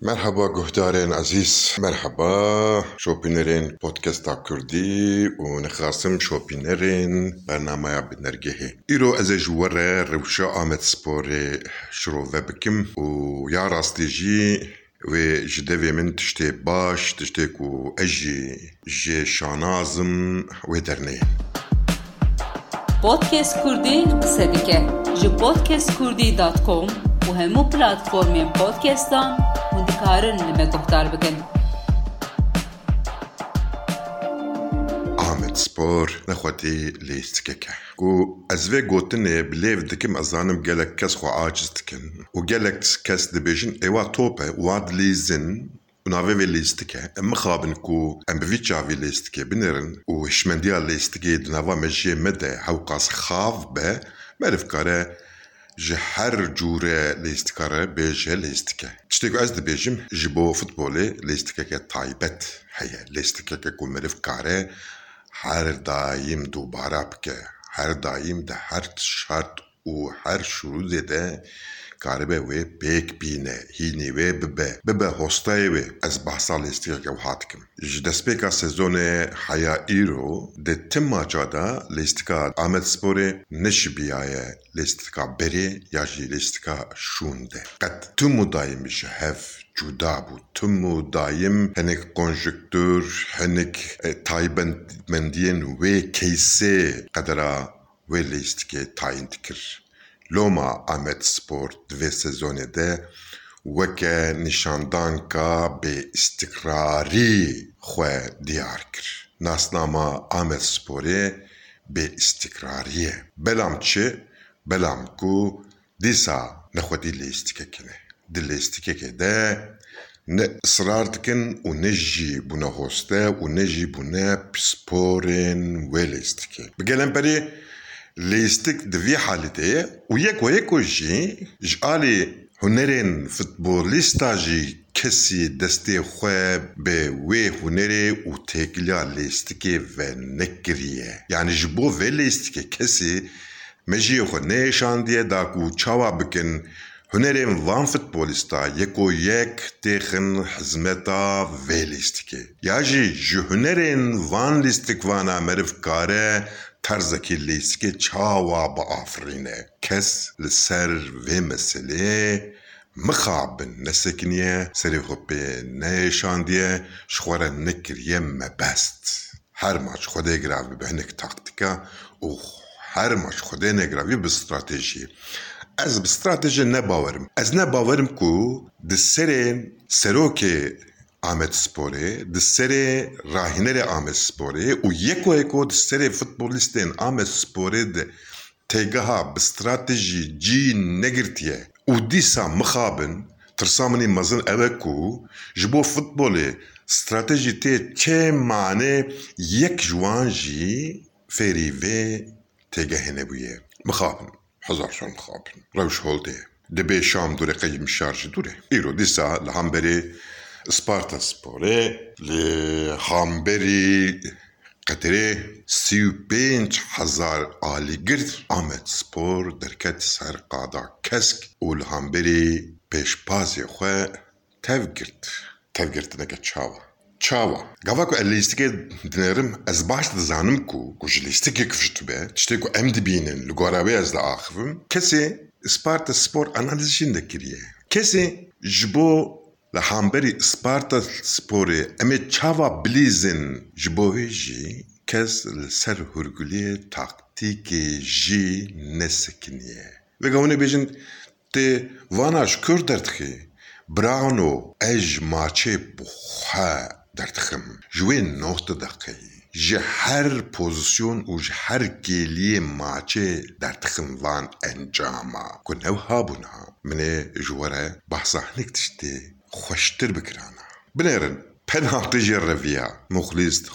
Merhaba guhdarên aziz, merhaba şopinlerin podcasta kurdi û nixasim şopinlerin bernamaya binergehê. Îro ez ê ji we re rewşa Amedsporê şirove bikim û ya rastî jî wê ji devê min tiştê baş, tiştê ku ez jî jê şanazim wê dernê. Podcast Kurdî qise dike ji podcastkurdî.com û hemû podcastan und karin me guhtar bikin. سبور نخوتي ليست كيكا كو ازفي قوتني بليف دكم ازانم قالك كاس خو عاجز دكن وقالك كاس ديفيجن ايوا توبا واد ليزن ونافي في ليستكا ام خابن كو ام بفيتشا في ليستكا بنرن وشمنديا ليستكي دنافا ماشي مدى حوقاس خاف با مالف كاره ji her cûre lêstikare bêje lêstike. Tiştê ku ez dibêjim ji bo futbolê lêstikeke taybet heye. Lêstikeke ku meriv kare her daim dubara bike. Her daim de her şart û her şurûdê de karibe wê pêk bîne, hînî wê bibe, bibe hostayê wê. Ez behsa lêstikeke wiha dikim. Ji destpêka sezonê heya îro di tim maça da lêstika Amedsporê neşibiyaye lêstika berê ya jî lêstika şûn de. Qet tim û daim ji hev cuda bû. Tim û daim hinek konjüktür, hinek e, taybetmendiyên wê keysê qedera wê lêstikê tayin dikir. Loma Ahmet Spor divê sezonê de weke nîşandanka bê îstikrarî xwe diyar kir. Nasnama Ahmet Sporê bê îstikrarî ye. Belam çi? Belam ku dîsa nexwedî lêstikekê ne. Di lêstikekê de ne ısrar dikin û ne jî bûne hoste û ne jî bûne sporên wê. Bi gelemperî lêstik di vî halîtê ye û yek we yek jî ji alî hunerên futbolîsta jî kesî destê xwe bi wê hunerê û têkiliya lêstikê ve nekiriye. Yani ji bo vê lêstikê kesî mejiyê xwe neêşandiye da ku çawa bikin hunerên van futbolîsta yeko yek têxin hizmeta vê lîstikê. Ya jî ji hunerên van ترزکی لیسکی چاوا با آفرینه. کس لسر و مسلی مخاب نسکنیه سری خوبی نیشان دیه شخوره نکریه مبست. هر ماش خوده گراوی به هنک تاکتیکا او هر ماش خوده نگراوی به استراتیجی از به استراتیجی نباورم. از نباورم که دسرین سروکی Ahmet Sporê di serê rahînerê Ahmet yeko yeko di serê futbolîstên Ahmet Sporê de têgeha bi stratejî cî negirtiye û dîsa mixabin tirsa minî mezin ew e ku ji bo futbolê stratejî tê çê manê yek ji wan jî fêrî vê têgehê nebûye. Mixabin. Hezar şan mixabin. Rewş. Dibê şam dûre qeyim şar ji dûre. Îro dîsa li Sparta Hamberî Qeterê sî û pênc hezar alîgir Ahmet Spor derket ser qada kesk û li Hamberî pêşpazê xwe tev girt. Tevgirtineke çawa. Çawa. Gava ku ez lîstikê dinêrim ez baş dizanim ku ku ji lîstikê kifşt be tiştê ku em dibînin li gora wê ez diaxivim kesê Sparta Spor analiz jî ل حمبری سپارتا سپوری امی چاوا بلیزن جبوی جی کس ل سر هرگولی تاکتیکی جی نسکنیه وگا اونی بیجن تی وانا اج ماچه بخا دردخم جوی نوخت دقی جی هر پوزیسیون و هر گیلی ماچه دردخم وان انجاما کنو ها بونا منی جواره بحثه نکتشتی خوشتر بکرانا. بنرن پن هاقتی جی مخلص مخلیست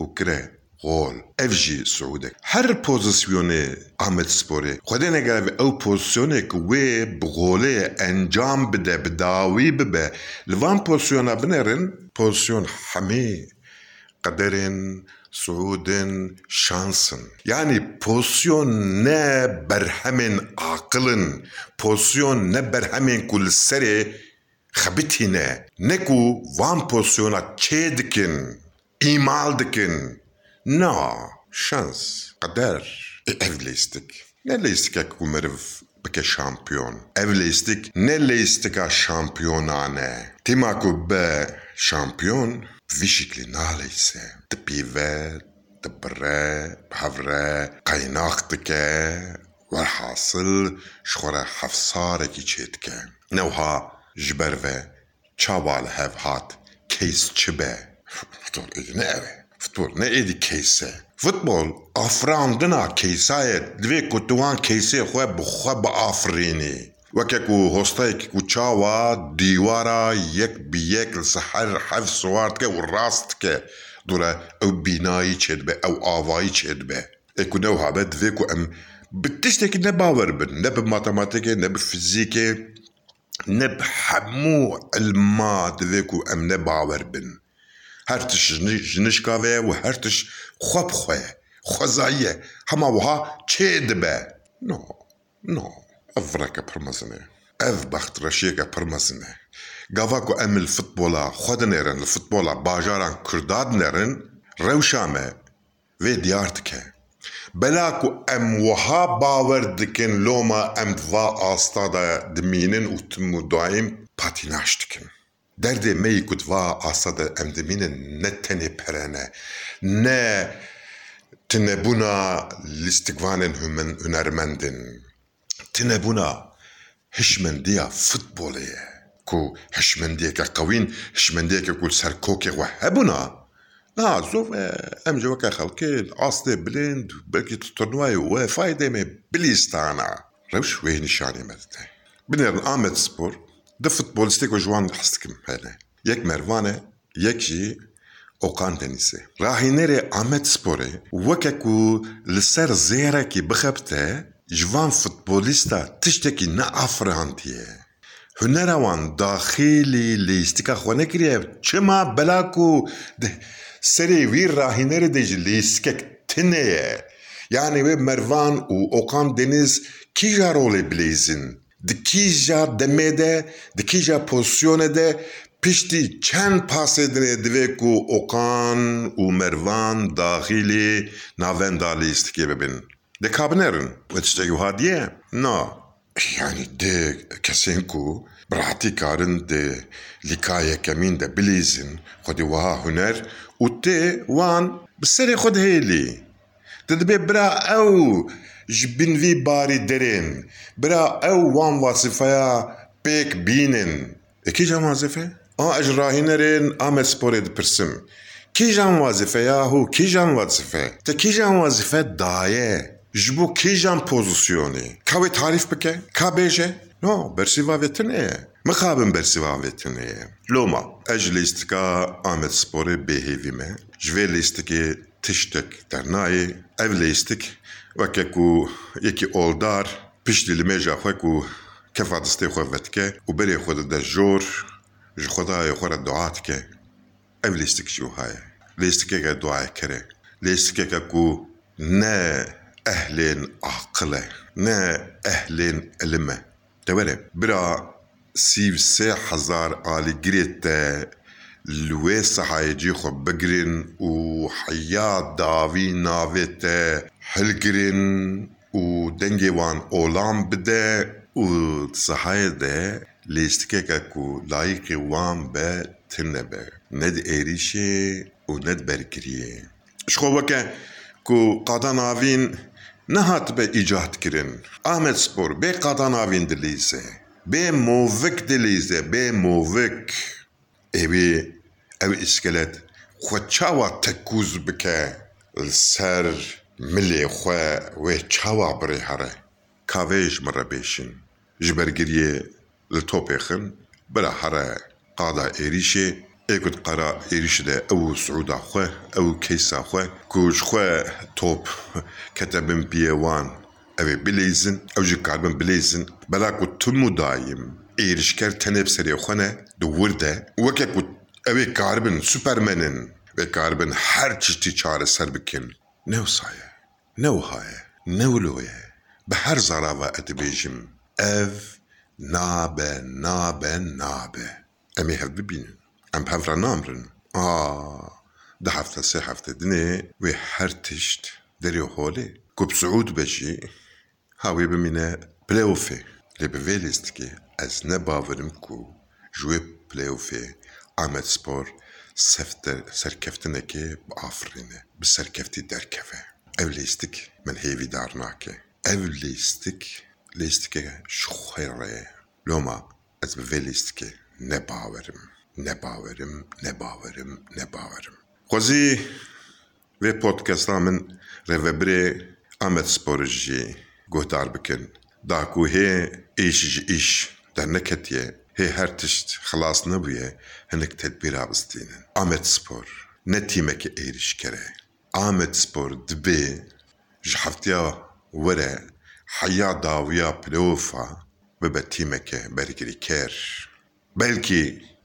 وكره غول اف جی هر پوزیسیونی آمد سپوری خودی نگره به او پوزیسیونی که وی انجام بده بداوي ببه لوان پوزیسیونی بنرن پوزیسیون حمي قدرن سعودن شانسن. یعنی پوزیسیون نه بر همین عقلن پوزیسیون نه بر همین کل سره li serê خبتینه نکو وان پوزیسیونا چه دکن ایمال دکن نا شانس قدر ev leistik. Ne leistik ku meriv bike şampiyon. Ev leistik ne leistika şampiyonane. Tima ku be şampiyon vişikli naleyse. Tipive, tibire, havre, kaynak جبر ber ve çawa هات hev hat keys çi be Futbol êdî ne ev e Futbol ne êdî keys e Futbol afirandina keysa ye divê ku tu wan keysê xwe bi xwe biafirînî وەکێک و هۆستەیەکی و چاوە دیوارە یەک بیەک لە هەر حەف سواردکە و ڕاستکە دوورە ئەو بینایی چێت بێ ئەو ئاوایی چێت بێ ئەکو نەو هابێت دێک و بن نە بە ماتەماتێکێ نە نب حمو الما دوكو ام نب باور بن. هر تش جنش كافي و هر تش خب خوي خزاية هما وها چه دبا نو نو. افرق برمزنه اف بخت رشيك برمزنه قواكو ام الفتبولا خود نرن الفتبولا باجاران كرداد نرن روشامه. و ديارتكه Bela ku em wiha bawer dikin loma em di va asta de dimînin û tim û daîm patînaj dikin. Derdê me ku di va asta de em dimînin ne tenê perene, ne tinebûna lîstikvanên humen- hunermendin, tinebûna hişmendiya futbolê ye. Ku hişmendiyeke qewîn, hişmendiyeke ku li ser kokê xwe hebûna, Na, zor e, em ji weke xelkê astê bilind belkî tu turnuvayê wefayê me bilîstana. Rewş wê nîşanê me dide. Binêrin Amed Spor di futbolîstê ku ji wan hes dikim hene. Yek Mervan e, yek jî Okan Denîsê. Rahînerê Amed Sporê weke ku li ser zêrekî bixebite ji van futbolîsta tiştekî neafirihandiye. Hunera wan daxîlî lîstika xwe nekiriye çima bela ku di serê wî rahînerê de ji lîstikek tune ye. Yani wê Mervan û Okan Deniz kîja rolê bilêzin? Di kîja demê de, di kîja pozisyonê یعنی يعني دي كاسينكو براتي كارن دي لكاية كمين دي بليزن خدي وها هنر وتي وان بسري خد هيلي تدبي برا او جبن في باري درين برا او وان واسفايا بيك بينن كي جام وظيفة؟ اه اجراهين رين ام دي برسم كي جام وظيفة ياهو كي جام وظيفة تا كي جام وظيفة دايه جبو كيجان بوزيسيوني كاوي تعرف بك كابيجي نو برسيفا فيتني مخابن برسيفا فيتني لوما اجليستكا امت سبوري بيهيفي مي جفي ليستكي تشتك ترناي اف ليستك وكاكو يكي اولدار بيش لي ميجا خوكو كيف کفادسته استي خو فتكا وبري خود جور جو خدا يخور دعاتك اف ليستك شو که دعای کره كري که کو نه ku ku. Lîstikeke ku ne ehlên aqil e, ne ehlên ilim e. Te were bira sîv sê hezar alîgirê te li wê sehayecî xwe bigirin û heya dawî navê te hilgirin û dengê wan olam bide û sehayê de lîstikeke ku layıqê wan be tin nebe. Ne di êrişê û ne di berkiriyê. Ji xwe weke ku qada navîn nehatibe îcat kirin. Ahmed Spor bê qada navîn dilîze. Bê movik dilîze, bê movik. Evê ev iskelet xwe çawa tekûz bike ser xwe wê çawa birê here. Kavê ji min re bêşin. Ji bergiriyê li topê xin bira here qada êrişê êkut qera êrişê de ew Siûda xwe ew keysa xwe ku ji xwe top kete bin piyê wan ew ê bilêzin ew jî karibin bilêzin bela ku tim û dayîm êrişker tenê bi serê xwe ne di wir de weke ku ew ê karibin supermenin vê karibin her çiştî çareser bikin ne wisa ye ne wiha ye ne wilo ye bi her zarava et dibêjim ev nabe nabe nabe ام هف ببینن ئەم پەفرە نامرن. ئا ده هفته سێ هەفتە دنێ وێ هەر تشت دەرێ هۆلێ گوپ سعود بەژی هاوێ بمینە پلێوفێ لێ بەوێ لێستکێ ئەس نەباورم کو ژێ پلێوفێ ئامەد سپۆر سەرکەفتنەکێ بافرینە bi سەرکەفتی دەرکەفێ ئەو لێستک من هێوی دار ناکێ ئەو لیستیک شخیره. لوما لۆما ئەس بەوێ lêstikê nebawerim. Nebawerim, nebawerim, nebawerim. Xwezî vê podcasta min rêvebirê Amed Spor jî guhdar bikin. Da ku hê êş ji îş derneketiye hê her tişt xilas nebûye hinek tedbîra bistînin. Amed Spor ne tîmekê êrişkere. Amed Spor dibê ji heftiya were heya dawiya plêofa bibe tîmeke bergirîker. Belkî ev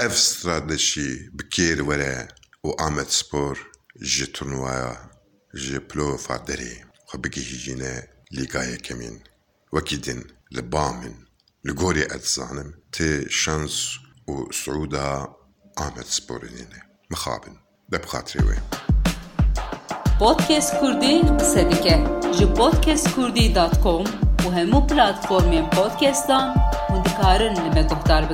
اف استراتيجي بكير ورا وقامت سبور جي تورنوايا جي بلو فاردري خبكي هيجينا ليغايا كمين وكيدن لبامن لغوري اتزانم تي شانس وسعودة آمد سبورنينه مخابن دب خاطري وي بودكاست كردي قصه ديكه بودكاست كردي دات كوم و همو بلاتفورمين بودكاستان و دكارن لما تختار